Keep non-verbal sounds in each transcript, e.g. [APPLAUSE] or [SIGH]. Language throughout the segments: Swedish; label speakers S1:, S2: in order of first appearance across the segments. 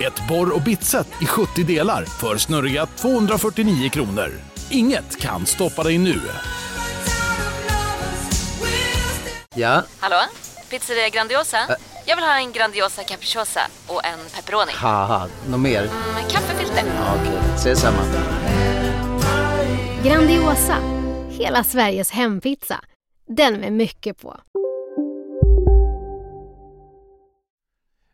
S1: Ett borr och bitset i 70 delar för snurriga 249 kronor. Inget kan stoppa dig nu.
S2: Ja,
S3: Hallå? Pizzeria Grandiosa? Jag vill ha en Grandiosa capriciosa och en pepperoni.
S2: något mer?
S3: Med kaffefilter.
S2: Ja, Okej, ses samma.
S4: Grandiosa, hela Sveriges hempizza. Den med mycket på.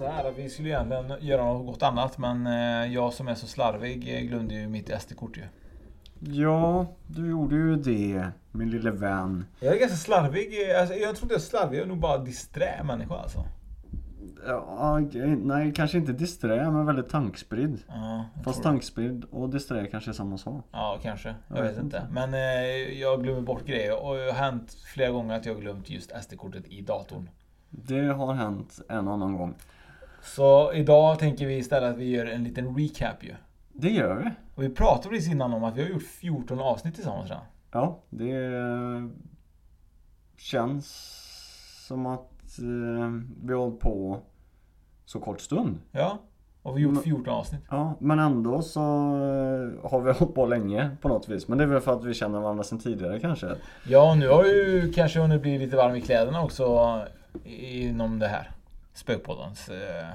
S5: Så här att vi skulle egentligen göra något annat men eh, jag som är så slarvig eh, glömde ju mitt SD-kort ju.
S6: Ja, du gjorde ju det, min lille vän.
S5: Jag är ganska slarvig. eh, Alltså, jag tror inte jag är slarvig, jag är nog bara disträ människa alltså.
S6: Ja, nej, kanske inte disträ, men väldigt tankspridd.
S5: Ja,
S6: Fast tankspridd och disträ kanske är samma sak.
S5: Ja, kanske. Jag,
S6: Jag
S5: vet
S6: vet
S5: inte.
S6: inte.
S5: Men eh, jag glömmer bort grejer och det har hänt flera gånger att jag glömt just SD-kortet i datorn.
S6: Det har hänt en annan gång.
S5: Så idag tänker vi istället att vi gör en liten recap ju.
S6: Det gör vi.
S5: Och vi pratade precis innan om att vi har gjort 14 avsnitt tillsammans redan.
S6: Ja, det känns som att eh, vi har hållit på så kort stund.
S5: Ja. Och vi har gjort 14 avsnitt.
S6: Ja, men ändå så eh, har vi hållit på länge på något vis. Men det är väl för att vi känner varandra sedan tidigare kanske.
S5: Ja, nu har ju kanske hunnit bli lite varm i kläderna också inom det här. Spökpoddens eh,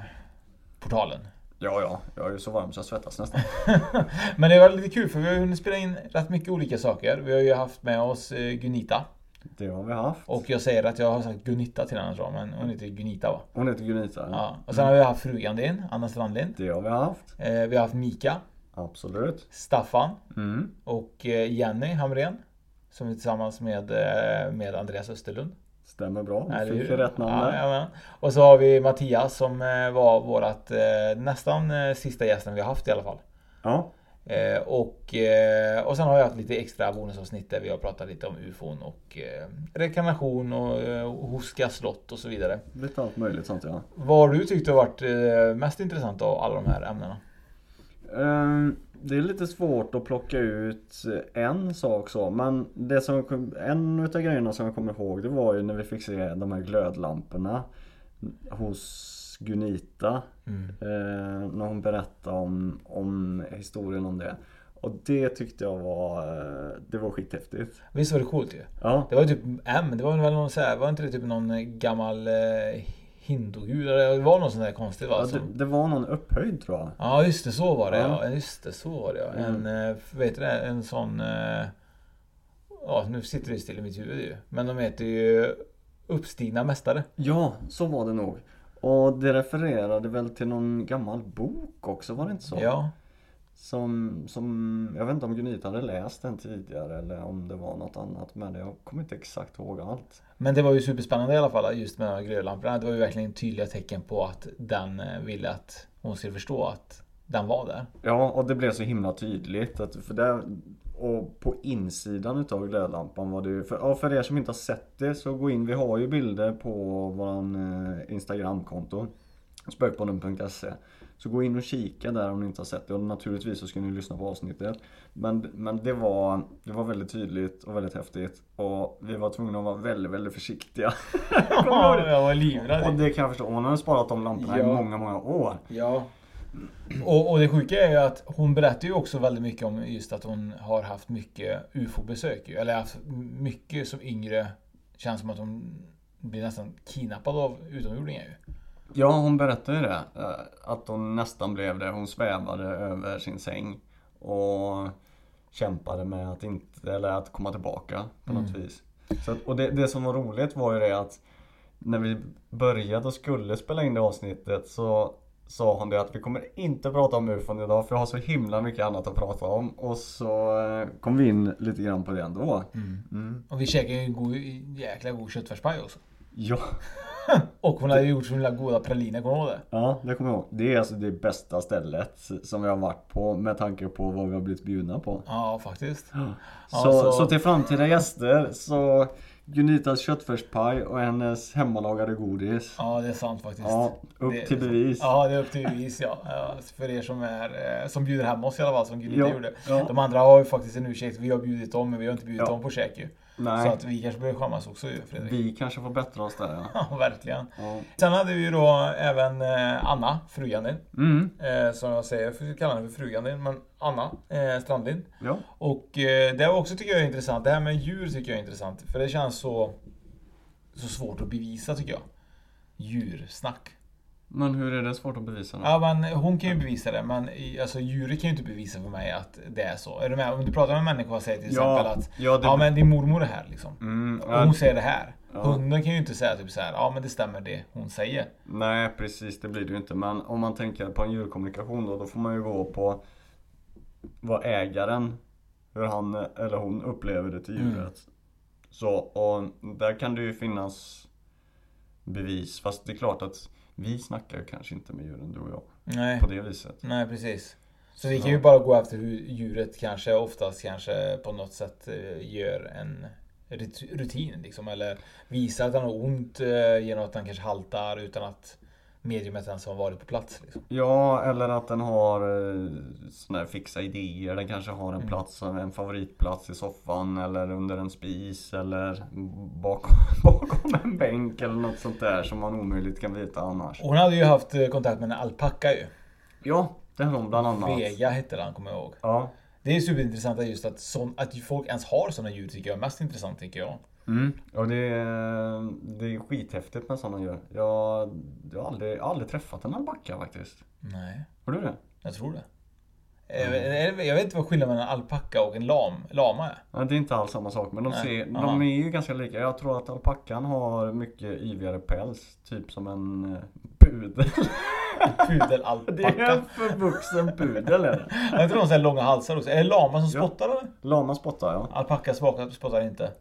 S5: portalen.
S6: Ja, ja, jag är ju så varm så jag svettas nästan. [LAUGHS]
S5: Men det var lite kul för vi har hunnit spela in rätt mycket olika saker. Vi har ju haft med oss eh, Gunita.
S6: Det har vi haft.
S5: Och jag säger att jag har sagt Gunita till henne tror men hon heter Gunita va?
S6: Hon heter Gunita.
S5: Ja. Och sen har vi haft frugan din, Anna Strandlind.
S6: Det har vi haft.
S5: Eh, vi har haft Mika,
S6: Absolut.
S5: Staffan
S6: Mm.
S5: och eh, Jenny Hamrén. Som är tillsammans med, eh, med Andreas Österlund.
S6: Stämmer bra.
S5: Eller
S6: fick ju rätt namn
S5: ja,
S6: där.
S5: jajamän. Och så har vi Mattias som eh, var vårat eh, nästan eh, sista gästen vi har haft i alla fall.
S6: Ja.
S5: Och, och sen har vi haft lite extra bonusavsnitt där vi har pratat lite om ufon och rekarnation och Hoska slott och så vidare.
S6: Lite allt möjligt sånt ja.
S5: Vad har du tyckt har varit mest intressant av alla de här ämnena?
S6: Ehm, Det är lite svårt att plocka ut en sak så men det som, en utav grejerna som jag kommer ihåg det var ju när vi fick se de här glödlamporna hos Gunita.
S5: Mm.
S6: Eh, när hon berättade om, om historien om det. Och det tyckte jag var, eh, det var skithäftigt.
S5: Visst var det coolt ju?
S6: Ja.
S5: Det var ju typ M, det var väl någon så här, var inte det typ någon gammal eh, hindugud? Eller Det var någon sån där konstigt va?
S6: Ja, det, det var någon upphöjd tror jag.
S5: Ja just det, så var det ja.
S6: Ja.
S5: Just det, så var det ja.
S6: Mm.
S5: En, eh, vet du det, en sån... eh, Ja, nu sitter det still i mitt huvud ju. Men de heter ju Uppstigna Mästare.
S6: Ja, så var det nog. Och det refererade väl till någon gammal bok också, var det inte så?
S5: Ja.
S6: Som, som, jag vet inte om Gunita hade läst den tidigare eller om det var något annat men jag kommer inte exakt ihåg allt.
S5: Men det var ju superspännande i alla fall just med de här glödlamporna. Det var ju verkligen tydliga tecken på att den eh, ville att hon skulle förstå att den var där.
S6: Ja, och det blev så himla tydligt. Att för där, och på insidan utav glödlampan var det ju, för, ja, för er som inte har sett det så gå in, vi har ju bilder på våran eh, Instagramkonto. Spökpodden.se Så gå in och kika där om ni inte har sett det och naturligtvis så ska ni lyssna på avsnittet. Men, men det, var, det var väldigt tydligt och väldigt häftigt och vi var tvungna att vara väldigt, väldigt försiktiga. [LAUGHS]
S5: Ja, jag var livrädd.
S6: Och det kan jag förstå, hon har sparat de lamporna
S5: Ja.
S6: i många, många år.
S5: Ja. Och, och det sjuka är ju att hon berättar ju också väldigt mycket om just att hon har haft mycket UFO-besök. Eller haft mycket som yngre. Känns som att hon blir nästan kidnappad av utomjordingar ju.
S6: Ja, hon berättade ju det. eh, Att hon nästan blev det. Hon svävade över sin säng. Och kämpade med att inte, eller att komma tillbaka på något
S5: Mm.
S6: vis. Så att, och det, det som var roligt var ju det att när vi började och skulle spela in det avsnittet så sa han det att vi kommer inte prata om ufon idag för jag har så himla mycket annat att prata om. Och så eh, kom vi in lite grann på det ändå. Mm.
S5: Och vi käkade ju en god, jäkla god köttfärspaj också.
S6: Ja. [LAUGHS] [LAUGHS]
S5: Och hon hade gjort så himla goda praliner, kommer du ihåg det?
S6: Ja, det kommer jag ihåg. Det är alltså det bästa stället som vi har varit på med tanke på vad vi har blivit bjudna på.
S5: Ja, faktiskt.
S6: Så,
S5: Ja,
S6: så...
S5: så-
S6: till framtida gäster så Gunitas köttfärspaj och hennes hemmalagade godis.
S5: Ja, det är sant faktiskt.
S6: Ja, upp
S5: Det-
S6: till bevis.
S5: Ja, det är upp till bevis ja. för er som är eh, som bjuder hem oss i alla fall, som Gunilla
S6: Ja,
S5: gjorde.
S6: ja.
S5: De andra har ju faktiskt en ursäkt. Vi har bjudit dem, men vi har inte bjudit
S6: Ja.
S5: dem på käk ju.
S6: Nej.
S5: Så att vi kanske behöver skämmas också ju, Fredrik.
S6: Vi kanske får bättra oss där ja. [LAUGHS]
S5: Ja, verkligen.
S6: Ja.
S5: Sen hade vi ju då även eh, Anna, frugan din.
S6: Mm.
S5: Eh, som jag säger, jag får kalla henne för frugan din, men Anna eh, Strandlind.
S6: Ja.
S5: Och eh, det också tycker jag är intressant. Det här med djur tycker jag är intressant. För det känns så, så svårt att bevisa tycker jag. Djursnack.
S6: Men hur är det svårt att bevisa då?
S5: Ja men hon kan ju bevisa det men alltså djuret kan ju inte bevisa för mig att det är så. Är du med? Om du pratar med en människa och säger till
S6: Ja,
S5: exempel att
S6: ja, det-
S5: Ja men din mormor är här liksom.
S6: Mm,
S5: och hon säger det här.
S6: Ja.
S5: Hunden kan ju inte säga typ så här. Ja men det stämmer det hon säger.
S6: Nej precis, det blir det ju inte. Men om man tänker på en djurkommunikation då, då får man ju gå på vad ägaren, hur han eller hon upplever det till
S5: Mm.
S6: djuret. Så, och där kan det ju finnas bevis. Fast det är klart att vi snackar ju kanske inte med djuren, du och jag.
S5: Nej.
S6: På det viset.
S5: Nej precis. Så vi kan ju bara gå efter hur djuret kanske oftast kanske på något sätt eh, gör en rutin liksom. Eller visar att han har ont eh, genom att han kanske haltar utan att mediumet ens har varit på plats. Liksom.
S6: Ja, eller att den har eh, såna här fixa idéer. Den kanske har en
S5: Mm.
S6: plats, en favoritplats i soffan eller under en spis eller bakom, [LAUGHS] bakom en bänk eller något sånt där som man omöjligt kan veta annars.
S5: Och Hon hade ju haft eh, kontakt med en alpacka ju.
S6: Ja, det har hon bland annat.
S5: Vega hette den kommer jag ihåg.
S6: Ja.
S5: Det är superintressant just att, sån, att folk ens har såna djur tycker jag är mest intressant tycker jag.
S6: Mm. Och det är, det är skithäftigt med sådana djur. Jag, jag, har aldrig, jag har aldrig träffat en alpacka faktiskt.
S5: Nej,
S6: Har du det?
S5: jag tror det. Eh, Jag vet inte vad skillnaden mellan en alpacka och en lam, lama är.
S6: Ja, det är inte alls samma sak men de,
S5: Nej.
S6: ser, de är ju ganska lika. Jag tror att alpackan har mycket yvigare päls. Typ som en pudel.
S5: Pudelalpacka. [LAUGHS]
S6: Det är en förvuxen pudel är det.
S5: Jag inte de här långa halsar också? Är det lama som
S6: Ja.
S5: spottar eller?
S6: Lama spottar ja.
S5: Alpacka spottar inte.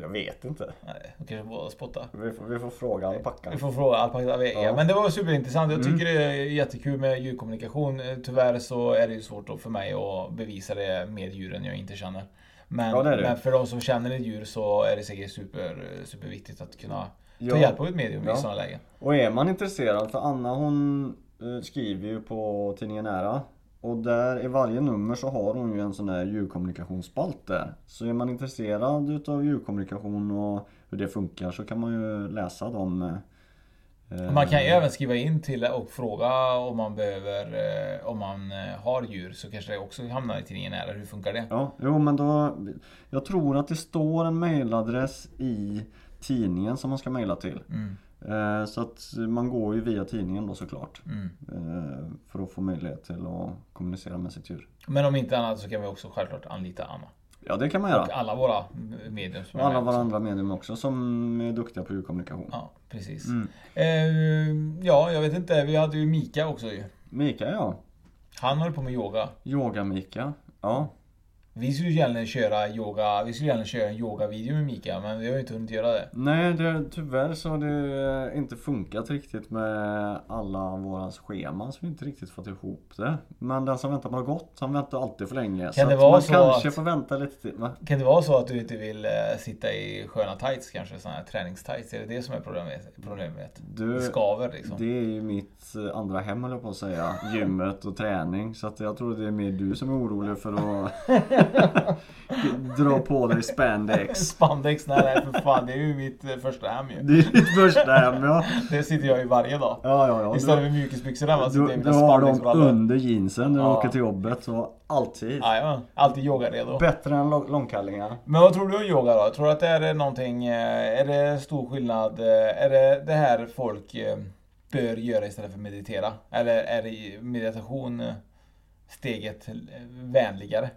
S6: Jag vet inte.
S5: Nej, de kanske båda spottar.
S6: Vi får, vi får fråga alpackan.
S5: Vi får fråga alpacka Vega.
S6: Ja.
S5: Men det var superintressant. Jag tycker
S6: Mm.
S5: det är jättekul med djurkommunikation. Tyvärr så är det ju svårt för mig att bevisa det med djuren jag inte känner. Men,
S6: Ja, det det.
S5: men för de som känner ett djur så är det säkert super, superviktigt att kunna ta
S6: Ja.
S5: hjälp av ett medium
S6: Ja.
S5: i sådana lägen.
S6: Och är man intresserad, för Anna hon eh, skriver ju på tidningen Nära. Och där i varje nummer så har hon ju en sån här djurkommunikationsspalt där. Så är man intresserad utav djurkommunikation och hur det funkar så kan man ju läsa dem. eh,
S5: Man kan ju även skriva in till och fråga om man behöver, eh, om man eh, har djur så kanske det också hamnar i tidningen nära. Hur funkar det?
S6: Ja, jo men då... Jag tror att det står en mailadress i tidningen som man ska mejla till.
S5: Mm.
S6: Eh, Så att man går ju via tidningen då såklart.
S5: Mm.
S6: Eh, För att få möjlighet till att kommunicera med sitt djur.
S5: Men om inte annat så kan vi också självklart anlita Anna.
S6: Ja det kan man göra.
S5: Och alla våra medium som
S6: Och alla våra
S5: också.
S6: andra medium också som är duktiga på djurkommunikation.
S5: Ja, precis.
S6: Mm.
S5: Eh, ja, jag vet inte. Vi hade ju Mika också ju.
S6: Mika ja.
S5: Han håller på med yoga.
S6: Yoga-Mika. Ja.
S5: Vi skulle gärna köra yoga, vi skulle gärna köra en yogavideo med Mika, men vi har ju inte hunnit göra det.
S6: Nej, det, tyvärr så har det inte funkat riktigt med alla våra scheman så vi inte riktigt fått ihop det. Men den som väntar på något gott, han väntar alltid för länge. så
S5: det vara
S6: man
S5: så
S6: kanske
S5: att-
S6: får vänta lite till. Va?
S5: Kan det vara så att du inte vill eh, sitta i sköna tights kanske? Såna här träningstights? Är det det som är problemet? problemet?
S6: Du,
S5: Det skaver liksom.
S6: Det är ju mitt eh, andra hem höll jag på att säga. Gymmet och träning. Så att jag tror det är mer du som är orolig för att [LAUGHS] [LAUGHS] dra på dig spandex.
S5: Spandex, nej, nej för fan. Det är ju mitt eh, första hem ju.
S6: Det är ditt första hem ja.
S5: Det sitter jag i varje dag.
S6: Ja, ja, ja.
S5: Istället för mjukisbyxor hemma sitter jag
S6: Du,
S5: i
S6: du
S5: mina
S6: har dem under jeansen när du
S5: Ja.
S6: åker till jobbet. Så alltid.
S5: Jajamän, alltid yogaredo.
S6: Bättre än lång- långkallingar.
S5: Men vad tror du om yoga då? Tror du att det är någonting, eh, är det stor skillnad? eh, Är det det här folk bör göra istället för meditera? Eller är meditation steget vänligare?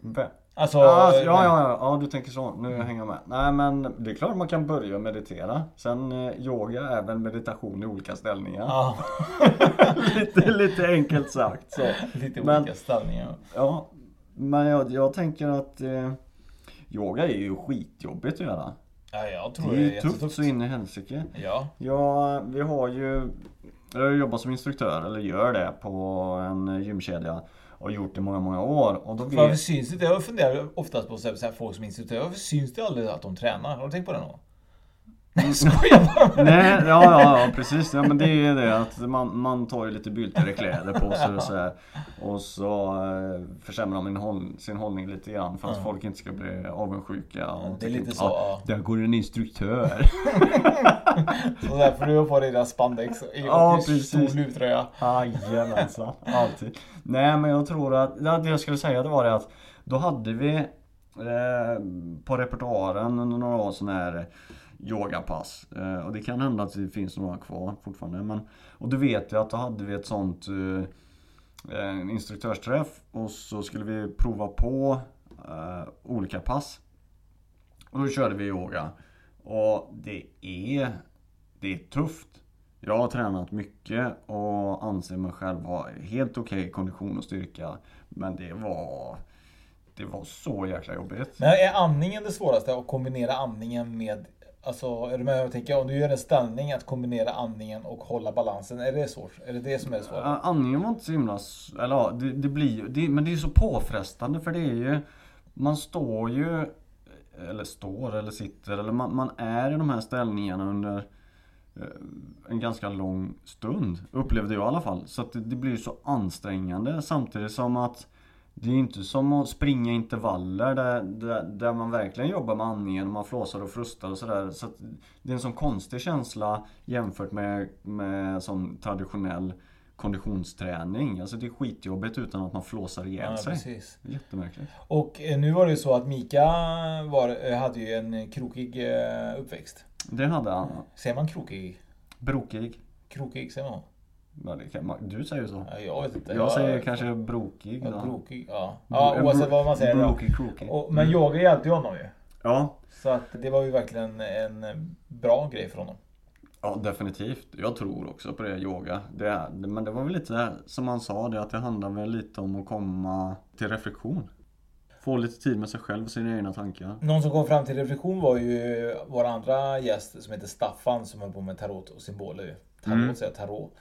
S6: Vem?
S5: Alltså,
S6: ja,
S5: eh,
S6: ja, ja, ja, ja, du tänker så. Nu hänger jag med. Nej men det är klart man kan börja meditera. Sen eh, yoga är väl meditation i olika ställningar.
S5: Ja. [LAUGHS]
S6: lite, lite enkelt sagt. Så. [LAUGHS]
S5: Lite
S6: Men-
S5: olika ställningar.
S6: Ja, men jag, jag tänker att eh, yoga är ju skitjobbigt att göra.
S5: Ja, jag tror
S6: Det
S5: det
S6: är
S5: är
S6: ju tufft så in i helsike.
S5: Ja.
S6: Ja, vi har ju Jag har jobbat som instruktör, eller gör det, på en gymkedja. Och gjort i många, många år. Och då
S5: Varför syns det inte? Jag funderar oftast på så här, så här, folk som är instruktörer. Varför syns det aldrig att de tränar? Har du tänkt på det någon [LAUGHS] Nej, skojar bara.
S6: Nej, ja, ja, ja precis. Ja, men det är ju det att man, man tar ju lite byltigare kläder på sig och så här, Och så eh, försämrar man håll, sin hållning lite grann för att
S5: Ja.
S6: folk inte ska bli avundsjuka. Och
S5: det är lite så,
S6: Ja,
S5: ja.
S6: där går en instruktör. [LAUGHS]
S5: Så därför du har på dig dina spandex
S6: Ja,
S5: och
S6: precis.
S5: stor luvtröja.
S6: Jajamensan, [LAUGHS] alltid. Nej men jag tror att, ja, det jag skulle säga det var det att Då hade vi eh, På repertoaren under några år sån här Yogapass eh, Och det kan hända att det finns några kvar fortfarande men Och du vet jag att då hade vi ett sånt eh, instruktörsträff och så skulle vi prova på eh, olika pass Och då körde vi yoga Och det är Det är tufft jag har tränat mycket och anser mig själv ha helt okej kondition och styrka. Men det var... Det var så jäkla jobbigt.
S5: Men är andningen det svåraste? Att kombinera andningen med... Alltså, är du med jag tänker? Om du gör en ställning, att kombinera andningen och hålla balansen. Är det svårt? Är det det som är det svåra?
S6: Eh, andningen var inte så himla... Eller ja, det, det blir ju... Det, men det är ju så påfrestande för det är ju... Man står ju... Eh, eller står eller sitter eller man, man är i de här ställningarna under eh, en ganska lång stund. Upplevde jag i alla fall. Så att det, det blir så ansträngande samtidigt som att det är ju inte som att springa intervaller där, där, där man verkligen jobbar med andningen och man flåsar och frustar och sådär. Så det är en sån konstig känsla jämfört med, med sån traditionell konditionsträning. Alltså det är skitjobbigt utan att man flåsar ihjäl
S5: Ja,
S6: sig.
S5: precis.
S6: Jättemärkligt.
S5: Och eh, nu var det ju så att Mika var, eh, hade ju en krokig eh, uppväxt.
S6: Det hade han.
S5: Säger man krokig?
S6: Brokig.
S5: Krokig, säger man?
S6: Du säger så.
S5: Ja, jag vet inte.
S6: Jag säger kanske brokig.
S5: Ja, brokig, ja. Ja, oavsett vad man säger.
S6: brokig, krokig.
S5: Och, men
S6: Mm.
S5: yoga hjälpte ju honom ju.
S6: Ja.
S5: Så att det var ju verkligen en bra grej för honom.
S6: Ja, definitivt. Jag tror också på det, yoga. Det är, men det var väl lite som han sa, det att det handlar väl lite om att komma till reflektion. Få lite tid med sig själv och sina egna tankar.
S5: Någon som kom fram till reflektion var ju vår andra gäst som heter Staffan som höll på med tarot och symboler. Tarot
S6: Mm.
S5: säger jag, tarot.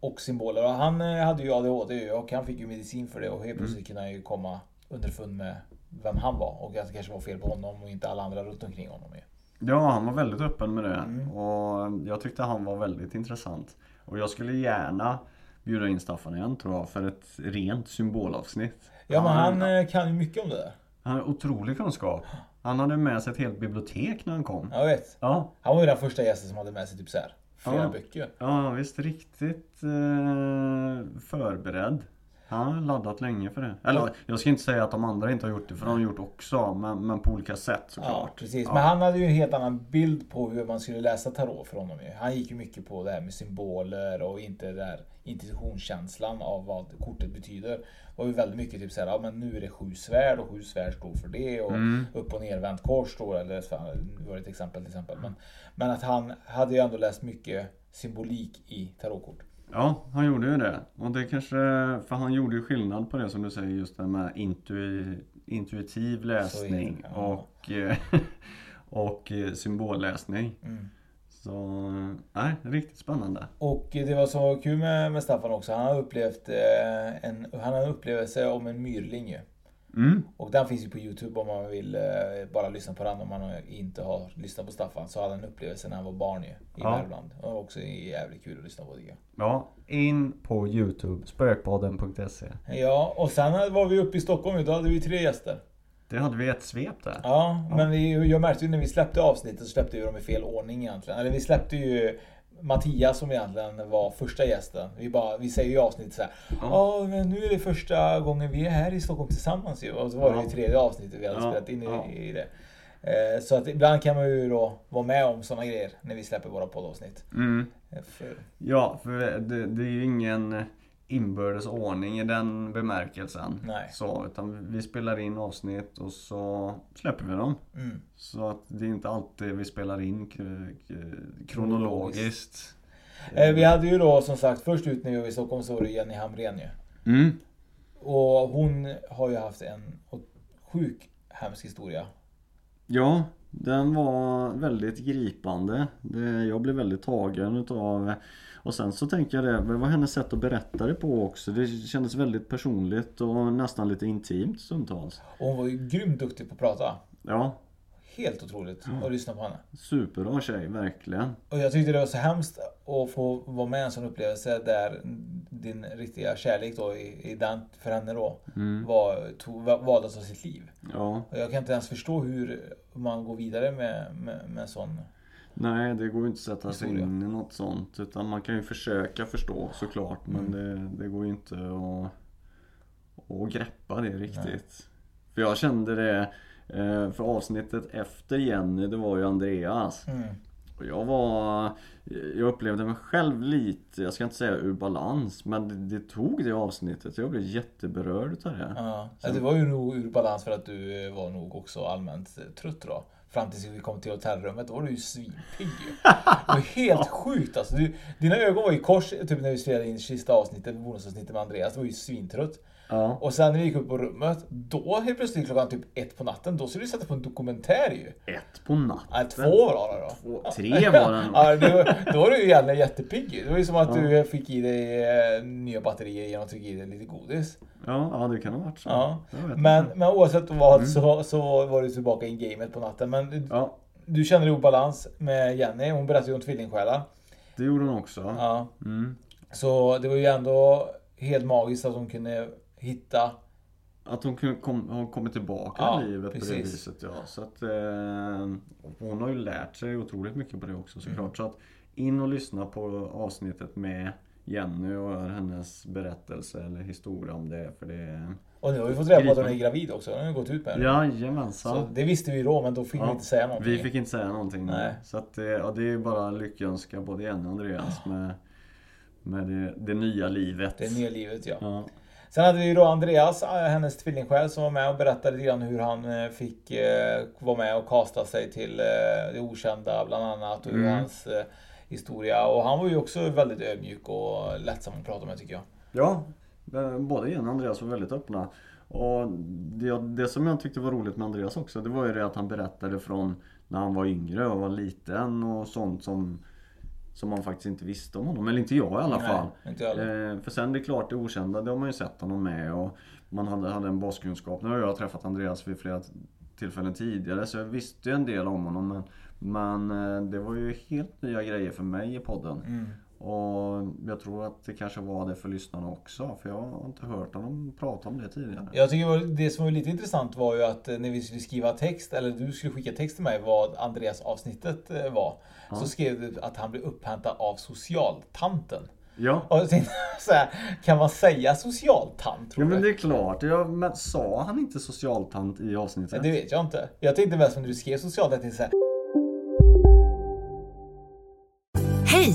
S5: Och symboler. Och han eh, hade ju ADHD och han fick ju medicin för det och helt plötsligt kunde han ju komma underfund med vem han var. Och att det kanske var fel på honom och inte alla andra runt omkring honom. Ju.
S6: Ja, han var väldigt öppen med det.
S5: Mm.
S6: Och jag tyckte han var väldigt intressant. Och jag skulle gärna bjuda in Staffan igen tror jag, för ett rent symbolavsnitt.
S5: Ja men han eh, kan ju mycket om det där.
S6: Han har otrolig kunskap. Han hade med sig ett helt bibliotek när han kom.
S5: Jag vet.
S6: Ja.
S5: Han var ju den första gästen som hade med sig typ så här flera
S6: Ja.
S5: böcker.
S6: Ja, visst. Riktigt eh, förberedd. Han har laddat länge för det. Eller jag ska inte säga att de andra inte har gjort det, för de har gjort också. Men, men på olika sätt
S5: Ja,
S6: såklart.
S5: precis.
S6: Ja.
S5: Men han hade ju en helt annan bild på hur man skulle läsa tarot för honom. ju. Han gick ju mycket på det här med symboler och inte det där intuitionskänslan av vad kortet betyder. Det var ju väldigt mycket typ såhär, ja men nu är det sju svärd och sju svärd står för det och
S6: Mm.
S5: upp och nervänt kors står eller så, nu var det ett exempel till exempel. Men, men att han hade ju ändå läst mycket symbolik i tarotkort.
S6: Ja, han gjorde ju det. Och det kanske, för han gjorde ju skillnad på det som du säger just det med intui, intuitiv läsning
S5: det, ja.
S6: och, [LAUGHS] och eh, symbolläsning.
S5: Mm.
S6: Så, nej, riktigt spännande.
S5: Och det var så kul med, med Staffan också. Han har upplevt eh, en, han har en upplevelse om en myrling ju.
S6: Mm.
S5: Och den finns ju på Youtube om man vill eh, bara lyssna på den om man inte har lyssnat på Staffan. Så hade han en upplevelse när han var barn ju, i
S6: Ja.
S5: Värmland. Och också jävligt kul att lyssna på tycker jag.
S6: Ja, in på Youtube, spökpodden.se.
S5: Ja, och sen var vi uppe i Stockholm ju. Då hade vi tre gäster.
S6: Det hade vi ett svep där.
S5: Ja, men vi, jag märkte ju när vi släppte avsnittet så släppte vi dem i fel ordning egentligen. Eller vi släppte ju Mattias som egentligen var första gästen. Vi, bara, vi säger ju avsnittet så här. Ja, men nu är det första gången vi är här i Stockholm tillsammans ju. Och så var det ju
S6: Ja.
S5: tredje avsnittet vi hade
S6: Ja,
S5: spelat in i,
S6: ja.
S5: i det. Eh, Så att ibland kan man ju då vara med om sådana grejer när vi släpper våra poddavsnitt.
S6: Mm.
S5: Eh, För,
S6: Ja, för det, det är ju ingen inbördes ordning i den bemärkelsen.
S5: Nej.
S6: Så, utan vi spelar in avsnitt och så släpper vi dem.
S5: Mm.
S6: Så att det är inte alltid vi spelar in kronologiskt.
S5: Eh, Vi hade ju då som sagt först ut när vi var i Stockholm så var det Jenny Hamrén ju.
S6: Mm.
S5: Och hon har ju haft en sjuk hemsk historia.
S6: Ja, den var väldigt gripande. Det, jag blev väldigt tagen utav och sen så tänker jag det, det var hennes sätt att berätta det på också. Det kändes väldigt personligt och nästan lite intimt stundtals.
S5: Och hon var ju grymt duktig på att prata.
S6: Ja,
S5: Helt otroligt att lyssna på henne.
S6: superbra tjej, verkligen.
S5: Och jag tyckte det var så hemskt att få vara med i en sån upplevelse där din riktiga kärlek då i, i den, för henne då var, tog, valde att ta sitt liv.
S6: Ja,
S5: Och jag kan inte ens förstå hur man går vidare med, med, med en sån.
S6: Nej det går ju inte att sätta sig
S5: Historia.
S6: in i något sånt. Utan man kan ju försöka förstå såklart. Men det, det går ju inte att, att greppa det riktigt. För jag kände det, eh, för avsnittet efter Jenny, det var ju Andreas. Och jag var... Jag upplevde mig själv lite, jag ska inte säga ur balans, men det, det tog det avsnittet. Jag blev jätteberörd utav det.
S5: Ja. Ja, Det var ju nog ur balans för att du eh, var nog också allmänt eh, trött då. Fram tills vi kom till hotellrummet, då var du ju svinpigg. [LAUGHS] Det var helt sjukt alltså. Du, dina ögon var i kors typ när vi spelade in sista avsnittet, bonusavsnittet med Andreas. Du var ju svintrött.
S6: Ja.
S5: Och sen när vi gick upp på rummet, då helt plötsligt klockan typ ett på natten, då skulle du sätta på en dokumentär ju.
S6: Ett på natten.
S5: Nej, två var det då.
S6: Två, tre var det. [LAUGHS]
S5: Ja, det, då var du ju egentligen jättepigg. Det var ju som att du fick i dig eh, nya batterier genom att trycka i dig lite godis.
S6: Ja, ja, det kan ha varit så.
S5: Ja. Men,
S6: inte.
S5: men oavsett vad så, så var du tillbaka i gamet på natten. Men du,
S6: Ja,
S5: du kände dig obalans med Jenny. Hon berättade ju om tvillingsjälar.
S6: det gjorde hon också.
S5: Ja.
S6: Mm.
S5: Så det var ju ändå helt magiskt att hon kunde hitta
S6: Att hon kom, har kommit tillbaka
S5: Ja,
S6: i livet på det
S5: precis.
S6: viset. Ja. Så att, eh, hon har ju lärt sig otroligt mycket på det också såklart.
S5: Mm.
S6: Så att in och lyssna på avsnittet med Jenny och hör hennes berättelse eller historia om det. För det
S5: Och nu har vi fått reda på att hon är gravid också. Hon har ju gått ut med det.
S6: Jajamensan.
S5: Så det visste vi då, men då fick vi
S6: Ja,
S5: inte säga någonting.
S6: Vi fick inte säga någonting.
S5: Nej.
S6: Nej. Så att, eh, ja, det är bara lyckönska både Jenny och Andreas med, med det, det nya livet.
S5: Det nya livet ja.
S6: Ja.
S5: Sen hade vi ju då Andreas, äh, hennes tvillingsjäl, som var med och berättade lite grann hur han eh, fick eh, vara med och kasta sig till eh, det okända bland annat. Och hur
S6: Mm.
S5: hans eh, historia. Och han var ju också väldigt ödmjuk och lättsam att prata med tycker jag.
S6: Ja, eh, både Jenny och Andreas var väldigt öppna. Och det, det som jag tyckte var roligt med Andreas också, det var ju det att han berättade från när han var yngre och var liten och sånt som som man faktiskt inte visste om honom, eller inte jag i alla
S5: Nej,
S6: fall. Eh, för sen det är klart det okända, det har man ju sett honom med och man hade, hade en baskunskap. Nu har jag träffat Andreas vid flera tillfällen tidigare så jag visste ju en del om honom men, men eh, det var ju helt nya grejer för mig i podden.
S5: Mm.
S6: Och jag tror att det kanske var det för lyssnarna också. För jag har inte hört honom prata om det tidigare.
S5: Jag tycker det som var lite intressant var ju att eh, när vi skulle skriva text, eller du skulle skicka text till mig vad Andreas avsnittet eh, var. Så skrev du att han blev upphämtad av socialtanten.
S6: Ja.
S5: Och tänkte [LAUGHS] så här, kan man säga socialtant tror
S6: Ja men det är klart. Jag, men sa han inte socialtant i avsnittet?
S5: Det vet jag inte. Jag tänkte mest när du skrev socialtant, så här,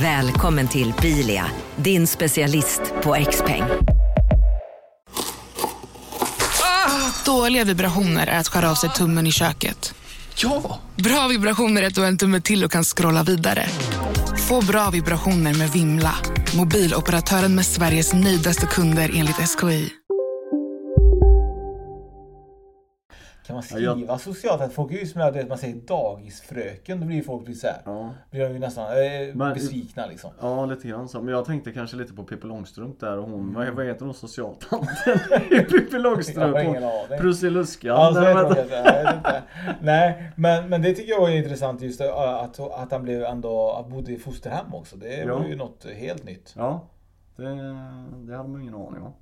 S7: Välkommen till Bilia, din specialist på XPeng.
S8: Dåliga vibrationer är att skära av sig tummen i köket.
S9: Ja!
S8: Bra vibrationer är att du har en tumme till och kan scrolla vidare. Få bra vibrationer med Vimla. Mobiloperatören med Sveriges nöjdaste kunder enligt SKI.
S5: Kan man
S6: Ja, jag-
S5: skriva socialtant? Folk är ju som att man säger dagisfröken, då blir folk lite så här.
S6: Ja.
S5: Blir de ju nästan eh,
S6: Men-
S5: besvikna liksom.
S6: Ja, lite grann så. Men jag tänkte kanske lite på Pippi Långstrump där och hon,
S5: Mm.
S6: vad, vad heter hon, socialtanten i [LAUGHS] Pippi Långstrump? Prussiluskan.
S5: Ja, så
S6: Nej, men-
S5: men, det tycker jag var intressant just att, att han blev ändå, att bodde i fosterhem också. Det
S6: Ja.
S5: var ju något helt nytt.
S6: Ja, det, det hade man ingen aning om.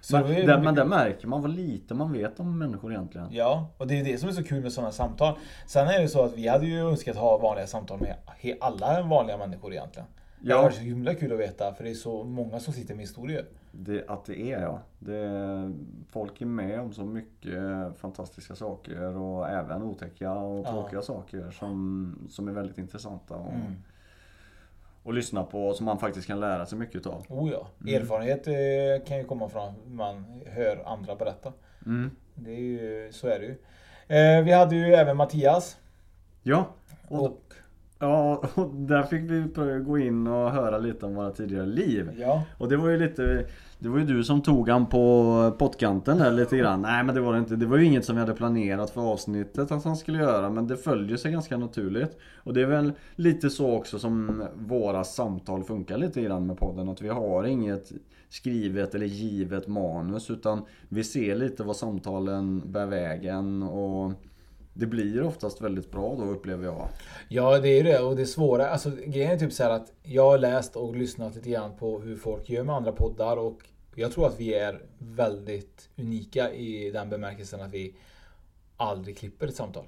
S5: Så det var
S6: Men, det,
S5: mycket-
S6: men det märker man vad lite man vet om människor egentligen.
S5: Ja, och det är det som är så kul med sådana samtal. Sen är det så att vi hade ju önskat ha vanliga samtal med alla vanliga människor egentligen. Det
S6: Ja.
S5: har varit så himla kul att veta för det är så många som sitter med historier.
S6: Det, att det är ja. Det, folk är med om så mycket fantastiska saker och även otäcka och
S5: Ja.
S6: tråkiga saker som, som är väldigt intressanta. Och,
S5: Mm.
S6: Och lyssna på och som man faktiskt kan lära sig mycket utav.
S5: Oh ja.
S6: Mm.
S5: Erfarenhet eh, kan ju komma från man hör andra berätta.
S6: Mm.
S5: Det är ju, så är det ju. Eh, vi hade ju även Mattias.
S6: Ja. Och, ja, och där fick vi gå in och höra lite om våra tidigare liv.
S5: Ja.
S6: Och det var ju lite Det var ju du som tog han på pottkanten där lite grann. [LAUGHS] Nej men det var det inte. Det var ju inget som vi hade planerat för avsnittet att han skulle göra. Men det följer sig ganska naturligt. Och det är väl lite så också som våra samtal funkar lite grann med podden. Att vi har inget skrivet eller givet manus. Utan vi ser lite vad samtalen bär vägen. Och det blir oftast väldigt bra då upplever jag.
S5: Ja, det är det. Och det svåra, alltså grejen är typ så här att jag har läst och lyssnat lite grann på hur folk gör med andra poddar och jag tror att vi är väldigt unika i den bemärkelsen att vi aldrig klipper ett samtal.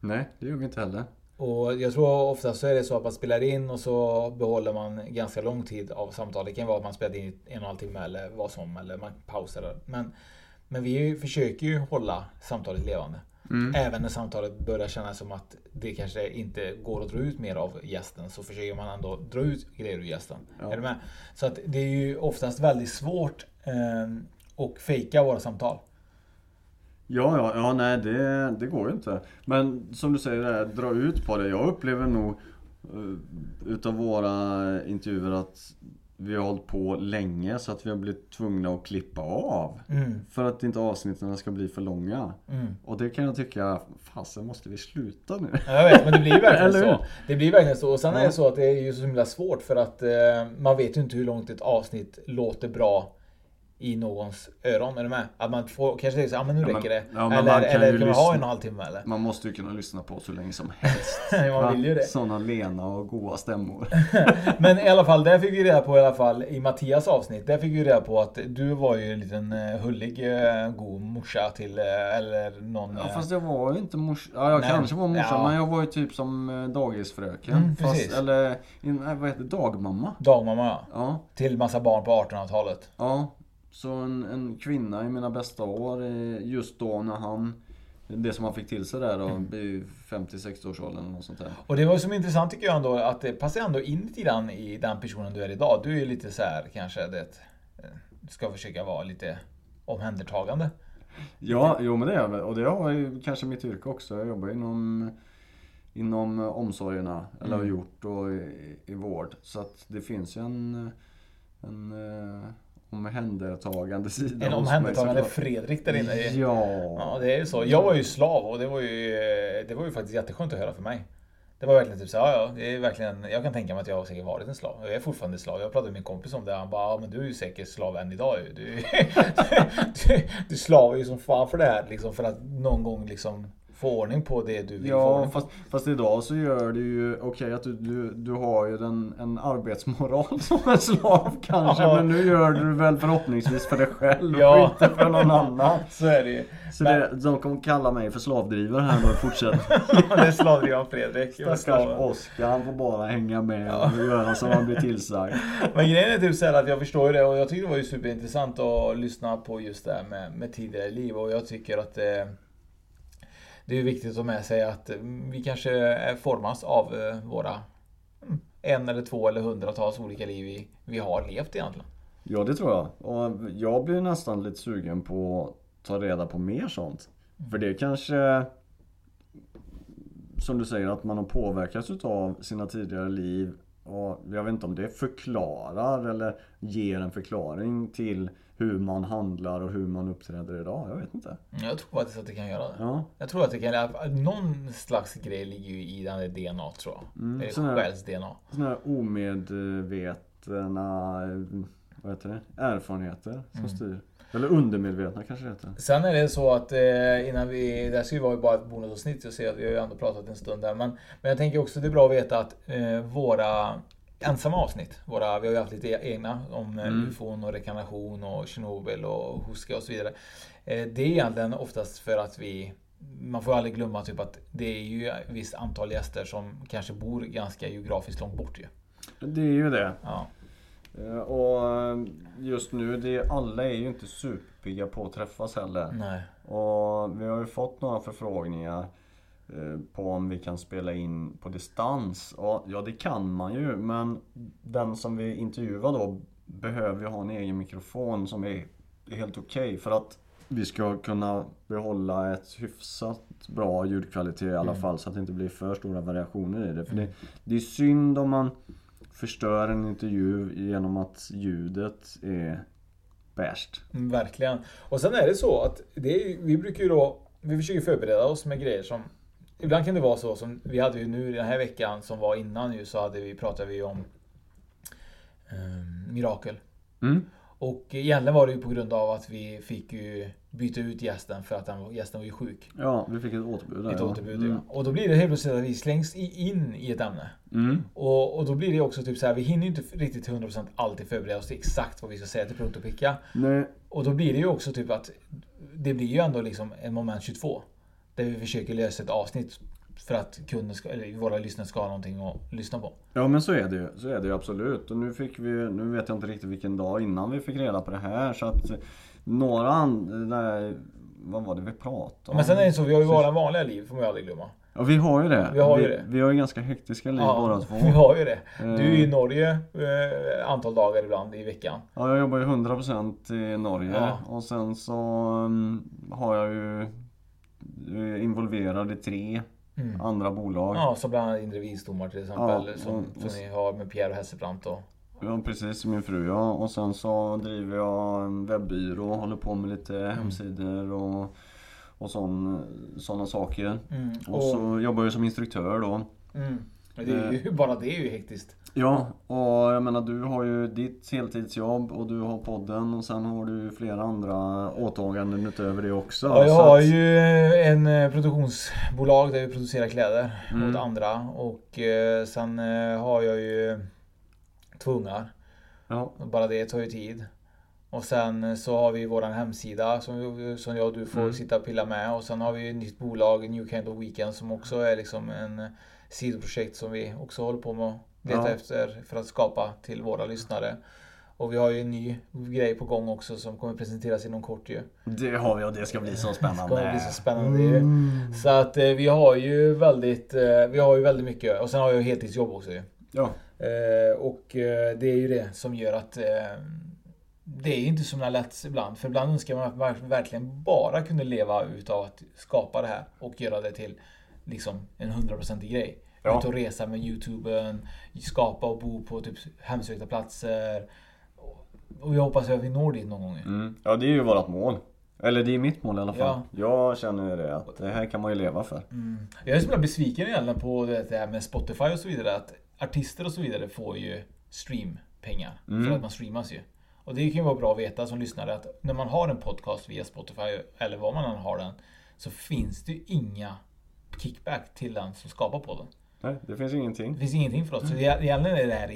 S6: Nej, det gör vi inte heller.
S5: Och jag tror ofta så är det så att man spelar in och så behåller man ganska lång tid av samtalet. Det kan vara att man spelar in en och en halv timme eller vad som, eller man pausar. Men, men vi försöker ju hålla samtalet levande.
S6: Mm.
S5: Även när samtalet börjar kännas som att det kanske inte går att dra ut mer av gästen så försöker man ändå dra ut grejer ur gästen.
S6: Ja.
S5: Är du med? Så att det är ju oftast väldigt svårt eh, att fejka våra samtal.
S6: Ja, ja, ja nej det, det går ju inte. Men som du säger, här, dra ut på det. Jag upplever nog eh, utav våra intervjuer att vi har hållit på länge så att vi har blivit tvungna att klippa av.
S5: Mm.
S6: För att inte avsnitten ska bli för långa.
S5: Mm.
S6: Och det kan jag tycka, fasen måste vi sluta nu?
S5: Ja, Jag vet, men det blir [LAUGHS] verkligen så. Det blir verkligen så. Och sen är
S6: Ja.
S5: det så att det är ju så himla svårt för att eh, man vet ju inte hur långt ett avsnitt låter bra i någons öron. Är du med? Att man får kanske tänker så, men nu
S6: Ja,
S5: räcker det.
S6: ja,
S5: eller
S6: man kan
S5: eller kan ha
S6: lyssna-
S5: en och en halv timme eller?
S6: Man måste ju kunna lyssna på så länge som helst. [LAUGHS]
S5: Man vill ju det.
S6: Sådana lena och goa stämmor. [LAUGHS]
S5: Men i alla fall, där fick vi reda på i alla fall i Mattias avsnitt. Där fick vi reda på att du var ju en liten eh, hullig eh, god morsa till eh, eller någon...
S6: Ja fast jag var ju inte morsa. Ja jag
S5: Nej,
S6: kanske var morsa
S5: ja.
S6: men jag var ju typ som dagisfröken.
S5: Mm,
S6: fast,
S5: precis.
S6: eller vad heter det? Dagmamma.
S5: Dagmamma ja.
S6: Ja.
S5: Till massa barn på 1800-talet.
S6: Ja. Så en, en kvinna i mina bästa år eh, just då när han det som han fick till sig där då,
S5: Mm.
S6: vid 50-60 års åldern eller något sånt där.
S5: Och det var ju som intressant tycker jag ändå att det passar ändå in lite grann i den personen du är idag. Du är ju lite så här kanske det eh, ska försöka vara lite omhändertagande.
S6: Ja, jo men det är jag. Och det har ju kanske mitt yrke också. Jag jobbar inom Inom omsorgerna, eller har
S5: Mm.
S6: gjort och i, i vård. Så att det finns ju en En eh, omhändertagande sida
S5: En
S6: mig,
S5: omhändertagande
S6: såklart.
S5: Fredrik där inne.
S6: Ja.
S5: Ja, det är ju så. Jag var ju slav och det var ju, det var ju faktiskt jätteskönt att höra för mig. Det var verkligen typ så ja, ja, det är verkligen, jag kan tänka mig att jag har säkert varit en slav. Jag är fortfarande slav. Jag pratade med min kompis om det. Han bara, ja men du är ju säkert slav än idag ju. Du, [LAUGHS] du, du slavar ju som fan för det här liksom. För att någon gång liksom få ordning på det du vill få
S6: Ja,
S5: ordning på.
S6: fast, fast idag så gör det ju, okej att du, du, du har ju den, en arbetsmoral [LAUGHS] som en slav kanske.
S5: Ja.
S6: Men nu gör du väl förhoppningsvis för dig själv
S5: Ja.
S6: och inte för någon annan. [LAUGHS]
S5: Så är det ju.
S6: Så
S5: Men-
S6: det, de kommer kalla mig för slavdrivare här nu i fortsättningen. [LAUGHS]
S5: det är slavdrivaren Fredrik.
S6: Stackars. Oskar, han får bara hänga med och göra som han blir tillsagd.
S5: Men grejen är typ så att jag förstår ju det och jag tycker det var ju superintressant att lyssna på just det här med, med tidigare liv och jag tycker att eh, det är viktigt att ha med sig att mm, vi kanske eh, formas av eh, våra mm, en eller två eller hundratals olika liv vi, vi har levt egentligen.
S6: Ja, det tror jag. Och jag blir nästan lite sugen på att ta reda på mer sånt. För det kanske som du säger att man har påverkats utav sina tidigare liv och jag vet inte om det förklarar eller ger en förklaring till hur man handlar och hur man uppträder idag. Jag vet inte.
S5: Jag tror faktiskt att det kan göra det.
S6: Ja.
S5: Jag tror att det kan, någon slags grej ligger ju i den där DNA tror jag.
S6: Mm,
S5: det är själs-DNA.
S6: Sådana här omedvetna vad heter det? erfarenheter som
S5: Mm.
S6: styr. Eller undermedvetna kanske det heter.
S5: Sen är det så att eh, innan vi, det här ska ju vara bara ett bonusavsnitt, jag ser att vi har ju ändå pratat en stund där. Men, men jag tänker också det är bra att veta att eh, våra ensamma avsnitt. Våra, vi har ju haft lite egna om eh,
S6: Mm.
S5: ufon och rekarnation och Tjernobyl och Huska och så vidare. Eh, Det är egentligen oftast för att vi man får aldrig glömma typ att det är ju ett visst antal gäster som kanske bor ganska geografiskt långt bort ju.
S6: Det är ju det.
S5: Ja.
S6: Eh, Och just nu, det, alla är ju inte superpigga på att träffas heller.
S5: Nej.
S6: Och vi har ju fått några förfrågningar på om vi kan spela in på distans. Och, ja, det kan man ju, men den som vi intervjuar då behöver ju ha en egen mikrofon som är helt okej för att vi ska kunna behålla ett hyfsat bra ljudkvalitet i alla
S5: Mm.
S6: fall så att det inte blir för stora variationer i det. För det, det är synd om man förstör en intervju genom att ljudet är värst.
S5: Mm, Verkligen. Och sen är det så att det är, vi brukar ju då, vi försöker förbereda oss med grejer som Ibland kan det vara så som vi hade ju nu den här veckan som var innan ju så hade vi, pratade vi om eh, Mirakel.
S6: Mm.
S5: Och egentligen var det ju på grund av att vi fick ju byta ut gästen för att den, gästen var ju sjuk.
S6: Ja, vi fick ett återbud där.
S5: Ett
S6: ja.
S5: återbud
S6: Mm.
S5: ja. Och då blir det helt plötsligt att vi slängs in i ett ämne.
S6: Mm.
S5: Och, och då blir det också typ så här, vi hinner ju inte riktigt 100% alltid förbereda oss till exakt vad vi ska säga till punkt och pricka.
S6: Nej.
S5: Och då blir det ju också typ att det blir ju ändå liksom en moment 22. Där vi försöker lösa ett avsnitt för att kunden ska, eller våra lyssnare ska ha någonting att lyssna på.
S6: Ja men så är det ju, så är det ju absolut. Och nu fick vi, nu vet jag inte riktigt vilken dag innan vi fick reda på det här så att några andra, vad var det vi pratade om?
S5: Men sen är det så, vi har ju våra vanliga liv, får man ju aldrig glömma.
S6: Ja vi har ju det.
S5: Vi har ju
S6: vi,
S5: det.
S6: vi har ju ganska hektiska liv båda [LAUGHS] två.
S5: vi har ju det. Du är i
S6: Eh,
S5: Norge eh, antal dagar ibland i veckan.
S6: Ja jag jobbar ju 100% i Norge
S5: Ja.
S6: och sen så um, har jag ju är involverad i tre
S5: Mm.
S6: andra bolag.
S5: Ja, som bland annat inre visdomar till exempel.
S6: Ja,
S5: som, som ni har med Pierre och Hesselbrandt och...
S6: Ja precis, min fru ja. Och sen så driver jag en webbyrå och håller på med lite
S5: Mm.
S6: hemsidor och, och sådana saker.
S5: Mm,
S6: Och,
S5: och-
S6: så jobbar jag som instruktör då.
S5: Mm. Men det är ju, [LAUGHS] bara det är ju hektiskt.
S6: Ja, och jag menar du har ju ditt heltidsjobb och du har podden och sen har du flera andra åtaganden utöver det också.
S5: Ja, jag har
S6: att-
S5: ju en eh, produktionsbolag där vi producerar kläder
S6: Mm.
S5: åt andra. Och eh, sen eh, har jag ju två ungar.
S6: Ja.
S5: Bara det tar ju tid. Och sen eh, så har vi våran hemsida som, som jag och du får
S6: Mm.
S5: sitta och pilla med. Och sen har vi ett nytt bolag, New Kind of Weekend, som också är liksom en eh, sidoprojekt som vi också håller på med att leta
S6: Ja.
S5: efter för att skapa till våra lyssnare. Och vi har ju en ny grej på gång också som kommer presenteras inom kort ju.
S6: Det har vi och det ska bli så
S5: Det
S6: spännande.
S5: kommer bli så spännande ju.
S6: Mm.
S5: Så att eh, vi har ju väldigt, eh, vi har ju väldigt mycket. Och sen har jag heltidsjobb också ju.
S6: Ja.
S5: Eh, och det är ju det som gör att det är inte så lätt ibland. För ibland önskar man att man verkligen bara kunde leva utav att skapa det här och göra det till liksom en hundraprocentig grej.
S6: Ja.
S5: Ut och resa med Youtuben, skapa och bo på typ hemsökta platser. Och jag hoppas att vi når dit någon gång.
S6: Mm. Ja det är ju vårt mål. Eller det är mitt mål i alla fall. Jag känner ju det att det här kan man ju leva för.
S5: Mm. Jag är så himla besviken egentligen på det här med Spotify och så vidare. Att artister och så vidare får ju streampengar.
S6: Mm.
S5: För att man streamas ju. Och det kan ju vara bra att veta som lyssnare att när man har en podcast via Spotify eller var man än har den. Så finns det ju inga kickback till den som skapar podden.
S6: Nej, det finns ingenting.
S5: Det finns ingenting för oss. Så det- egentligen är det här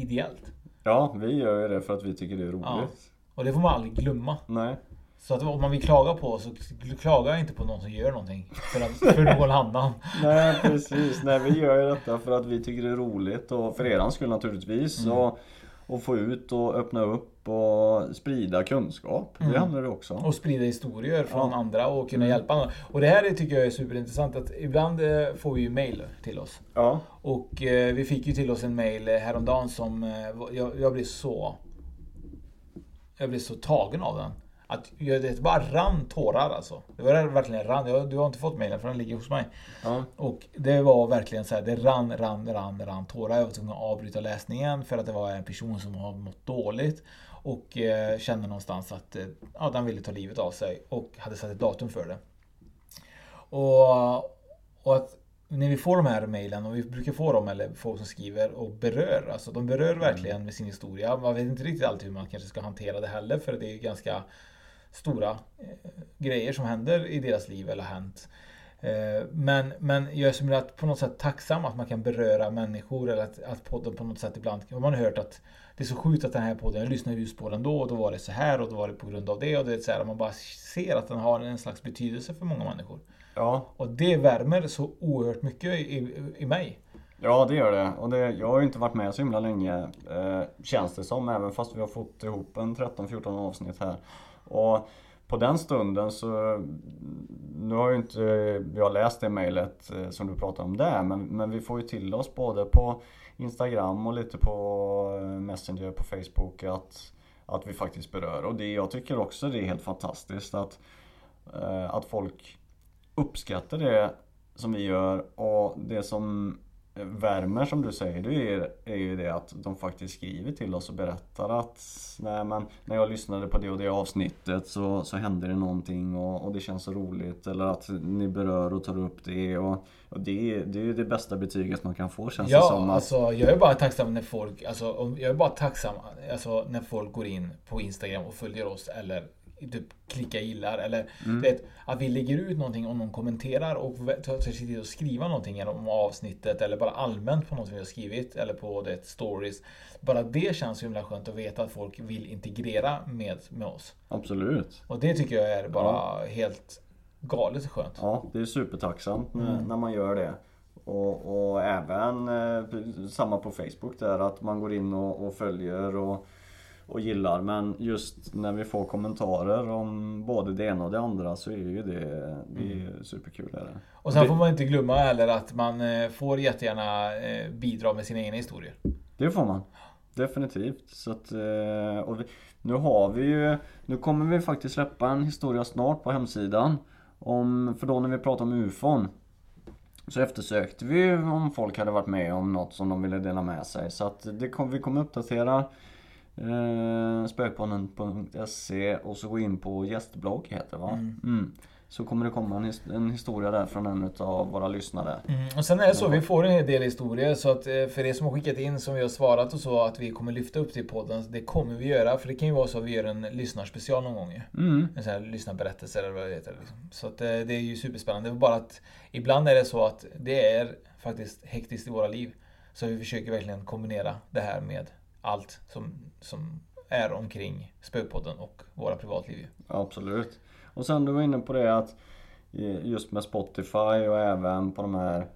S5: ideellt.
S6: Ja, vi gör ju det för att vi tycker det är roligt.
S5: Ja. Och det får man aldrig glömma.
S6: Nej.
S5: Så att om man vill klaga på oss så klaga inte på någon som gör någonting. För, att, för någon annan. [LAUGHS]
S6: Nej precis, nej vi gör ju detta för att vi tycker det är roligt och för eran skull naturligtvis.
S5: Mm.
S6: Och, och få ut och öppna upp och sprida kunskap. Det
S5: Mm.
S6: handlar det också om.
S5: Och sprida historier från
S6: Ja.
S5: andra och kunna
S6: Mm.
S5: hjälpa andra. Och det här är- tycker jag är superintressant att ibland eh, får vi ju mail till oss.
S6: Ja.
S5: Och eh, vi fick ju till oss en mail eh, häromdagen som jag, jag blev så... Jag blev så tagen av den. Att jag, det bara rann tårar alltså. Det var verkligen rann. Jag, du har inte fått mailen för den ligger hos mig.
S6: Ja.
S5: Och det var verkligen så här, det rann, rann, rann, rann tårar. Jag var tvungen att avbryta läsningen för att det var en person som har mått dåligt. Och eh, kände någonstans att eh, ja, den ville ta livet av sig och hade satt ett datum för det. Och, och att när vi får de här mejlen och vi brukar få dem eller folk som skriver och berör, alltså de berör verkligen med sin historia. Man vet inte riktigt alltid hur man kanske ska hantera det heller för det är ganska stora eh, grejer som händer i deras liv eller har hänt. Eh, Men, men jag är som att på något sätt tacksam att man kan beröra människor eller att, att podden på något sätt ibland har man hört att det är så sjukt att den här podden, jag lyssnade just på den då och då var det så här och då var det på grund av det och det är så här, man bara ser att den har en slags betydelse för många människor.
S6: Ja.
S5: Och det värmer så oerhört mycket i, i mig.
S6: Ja det gör det. Och det, jag har ju inte varit med så himla länge eh, känns det som. Även fast vi har fått ihop en 13-14 avsnitt här. Och på den stunden så mm, Nu har ju inte jag läst det mejlet eh, som du pratar om där. Men, men vi får ju till oss både på Instagram och lite på eh, Messenger på Facebook att, att vi faktiskt berör. Och det, jag tycker också det är helt fantastiskt att, eh, att folk uppskattar det som vi gör och det som värmer som du säger det är, är ju det att de faktiskt skriver till oss och berättar att Nej men när jag lyssnade på det och det avsnittet så, så hände det någonting och, och det känns så roligt eller att ni berör och tar upp det och, och det, är- det är ju det bästa betyget man kan få känns det
S5: Ja,
S6: som. Att,
S5: alltså jag är bara tacksam när folk, alltså jag är bara tacksam alltså, när folk går in på Instagram och följer oss eller typ klicka gillar eller
S6: Mm.
S5: vet, att vi lägger ut någonting och någon kommenterar och tar sig tid att skriva någonting om avsnittet eller bara allmänt på något vi har skrivit eller på det stories. Bara det känns så himla skönt att veta att folk vill integrera med, med oss.
S6: Absolut.
S5: Och det tycker jag är bara
S6: Ja.
S5: helt galet skönt.
S6: Ja, det är supertacksamt
S5: Mm.
S6: när man gör det. Och, och även eh, samma på Facebook där att man går in och, och följer och, och gillar. Men just när vi får kommentarer om både det ena och det andra så är ju det, det är superkul. Är det.
S5: Och sen
S6: det,
S5: får man inte glömma heller att man eh, får jättegärna eh, bidra med sina egna historier.
S6: det får man. Definitivt. Så att, eh, och vi, nu har vi ju, nu kommer vi faktiskt släppa en historia snart på hemsidan. Om, för då när vi pratar om UFON så eftersökte vi om folk hade varit med om något som de ville dela med sig. Så att det kom, vi kommer uppdatera eh, spökpodden.se och så gå in på gästblogg heter det va?
S5: Mm.
S6: Mm. Så kommer det komma en, his- en historia där från en av våra lyssnare.
S5: Mm. Och sen är det så, vi får en hel del historier så att eh, för er som har skickat in som vi har svarat och så att vi kommer lyfta upp till podden. Det kommer vi göra för det kan ju vara så att vi gör en lyssnarspecial någon gång.
S6: Mm.
S5: En sån här lyssnarberättelse eller vad det heter. Liksom. Så att eh, det är ju superspännande. Det är bara att ibland är det så att det är faktiskt hektiskt i våra liv. Så vi försöker verkligen kombinera det här med allt som, som är omkring Spökpodden och våra privatliv.
S6: Absolut. Och sen du var inne på det att eh, just med Spotify och även på de här,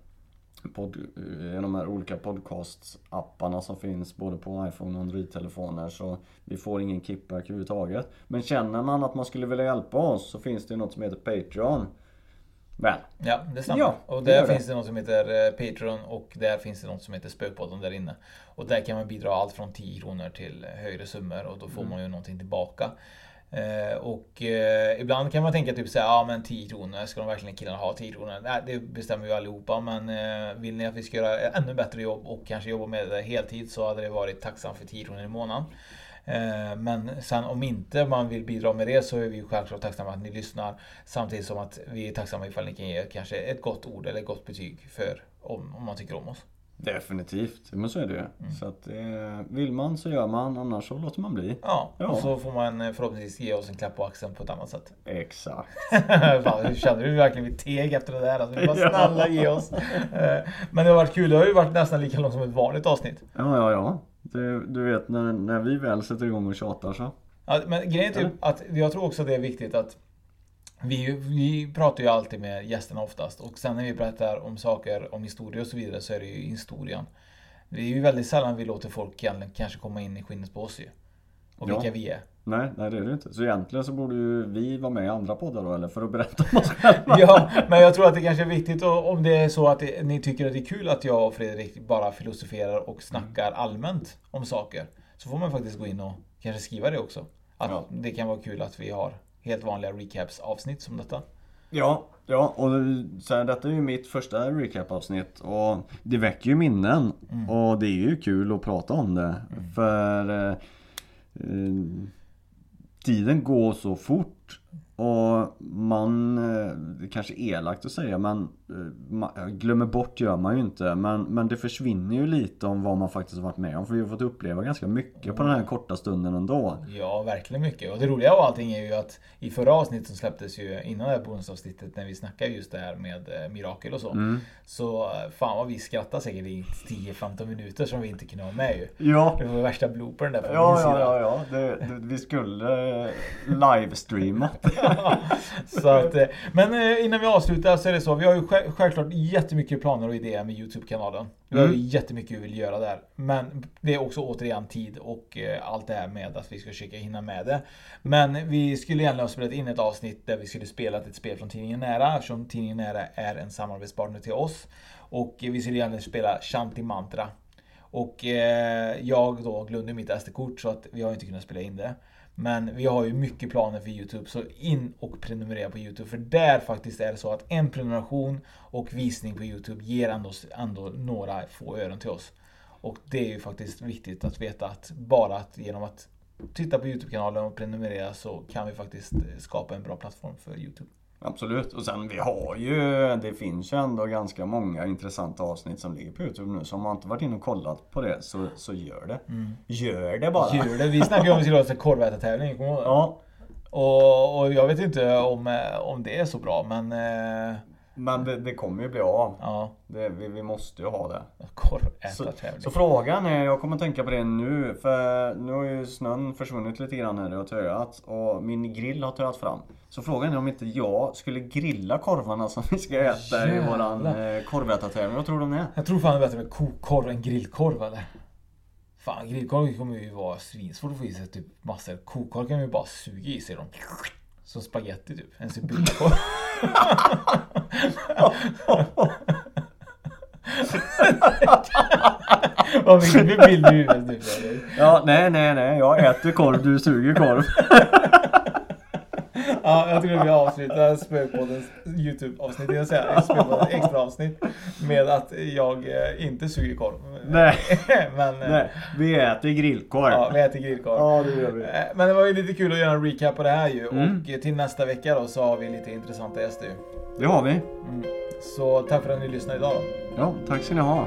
S6: pod, eh, de här olika podcast-apparna som finns både på iPhone och Android-telefoner så vi får ingen kickback överhuvudtaget. Men känner man att man skulle vilja hjälpa oss så finns det något som heter Patreon. Väl?
S5: Ja, det stämmer.
S6: Ja,
S5: och där
S6: det.
S5: finns det något som heter eh, Patreon och där finns det något som heter Spökpodden där inne. Och där kan man bidra allt från 10 kronor till högre summor och då får
S6: Mm.
S5: man ju någonting tillbaka. Eh, och eh, ibland kan man tänka typ såhär, ja men 10 kronor, ska de verkligen killarna ha 10 kronor? Nej, det bestämmer ju allihopa men eh, vill ni att vi ska göra ännu bättre jobb och kanske jobba med det heltid så hade det varit tacksamt för 10 kronor i månaden. Eh, Men sen om inte man vill bidra med det så är vi självklart tacksamma att ni lyssnar. Samtidigt som att vi är tacksamma ifall ni kan ge kanske ett gott ord eller ett gott betyg för om, om man tycker om oss.
S6: Definitivt, men så är det ju.
S5: Mm.
S6: Så att eh, vill man så gör man, annars så låter man bli.
S5: Ja,
S6: Ja.
S5: och så får man eh, förhoppningsvis ge oss en klapp på axeln på ett annat sätt.
S6: Exakt. [LAUGHS]
S5: Fan, kände du verkligen vi teg efter det där? Alltså, vi bara [LAUGHS] snälla ge oss. Men det har varit kul, det har ju varit nästan lika långt som ett vanligt avsnitt.
S6: Ja, ja, ja. Det, du vet när, när vi väl sätter igång och tjatar så.
S5: Ja, men grejen är typ att jag tror också att det är viktigt att vi, vi pratar ju alltid med gästerna oftast och sen när vi berättar om saker, om historia och så vidare så är det ju historien. Det är ju väldigt sällan vi låter folk egentligen kanske komma in i skinnet på oss ju. Och vilka
S6: Ja.
S5: vi är.
S6: Nej, nej det är det inte. Så egentligen så borde ju vi vara med i andra poddar då eller? För att berätta om oss själva.
S5: Ja, men jag tror att det kanske är viktigt om det är så att det, ni tycker att det är kul att jag och Fredrik bara filosoferar och snackar allmänt om saker. Så får man faktiskt gå in och kanske skriva det också. Att
S6: Ja.
S5: det kan vara kul att vi har helt vanliga recaps avsnitt som detta.
S6: Ja, ja och så här, detta är ju mitt första recap-avsnitt och det väcker ju minnen.
S5: Mm.
S6: Och det är ju kul att prata om det. För eh, eh, tiden går så fort. Och man, eh, det kanske är elakt att säga men eh, man, glömmer bort gör man ju inte. Men, men det försvinner ju lite om vad man faktiskt har varit med om. För vi har fått uppleva ganska mycket på den här korta stunden ändå.
S5: Ja, verkligen mycket. Och det roliga av allting är ju att i förra avsnittet som släpptes ju innan det här bonusavsnittet när vi snackade just det här med eh, Mirakel och så.
S6: Mm.
S5: Så fan vad vi skrattade säkert i 10-15 minuter som vi inte kunde ha med ju.
S6: Ja.
S5: Det var värsta bloopern där på
S6: Ja,
S5: min
S6: ja,
S5: sida.
S6: ja, ja. Det, det, vi skulle livestreama. [LAUGHS] [LAUGHS]
S5: Så att, eh, men eh, innan vi avslutar så är det så. Vi har ju själv- självklart jättemycket planer och idéer med Youtube-kanalen. Vi har ju
S6: Mm.
S5: jättemycket vi vill göra där. Men det är också återigen tid och eh, allt det här med att vi ska försöka hinna med det. Men vi skulle egentligen ha spelat in ett avsnitt där vi skulle spela ett spel från Tidningen Nära eftersom Tidningen Nära är en samarbetspartner till oss. Och vi skulle egentligen spela Shanti Mantra. Och jag då glömde mitt SD-kort så att vi har inte kunnat spela in det. Men vi har ju mycket planer för Youtube så in och prenumerera på Youtube. För där faktiskt är det så att en prenumeration och visning på Youtube ger ändå, ändå några få öron till oss. Och det är ju faktiskt viktigt att veta att bara att genom att titta på Youtube-kanalen och prenumerera så kan vi faktiskt skapa en bra plattform för Youtube.
S6: Absolut. Och sen vi har ju, det finns ju ändå ganska många intressanta avsnitt som ligger på Youtube nu. Så om man inte varit inne och kollat på det så, så gör det.
S5: Mm.
S6: Gör det bara.
S5: Gör det. Vi snackade ju om att vi skulle ha en korvätartävling, kommer du ihåg det?
S6: Ja.
S5: Och, och jag vet inte om, eh, om det är så bra men... eh,
S6: Men det, det kommer ju bli av.
S5: Ja.
S6: Det, vi, vi måste ju ha det. Så,
S5: Korvätartävling.
S6: så frågan är, jag kommer tänka på det nu. För nu har ju snön försvunnit lite grann här. Har töat. Och min grill har töat fram. Så frågan är om inte jag skulle grilla korvarna som vi ska äta i våran
S5: Jävlar.
S6: eh, korvätartävling. Vad tror du om det?
S5: Jag tror fan det är bättre med kokkorv än grillkorv eller? Fan grillkorv kommer ju vara svinsvårt att få i sig typ massor. Kokkorv kan ju bara suga i sig dem. Som spaghetti typ. En sibylkorv. [LAUGHS] Vad fick du för bild i huvudet nu Fredrik?
S6: Ja, nej, nej, nej. Jag äter korv, du suger korv. [LAUGHS]
S5: Ja, jag tror vi avslutar Spökpoddens Youtube-avsnitt, jag säga, [LAUGHS] Spökpoddens extra avsnitt med att jag eh, inte suger korv.
S6: Nej. [LAUGHS]
S5: Men, eh,
S6: nej, vi äter grillkorv.
S5: Ja, vi äter grillkorv.
S6: Ja, det gör vi.
S5: Eh, Men det var ju lite kul att göra en recap på det här ju.
S6: Mm.
S5: Och till nästa vecka då så har vi lite intressanta gäster ju.
S6: Det har vi.
S5: Mm. Så tack för att ni lyssnade idag då.
S6: Ja, tack ska ni ha.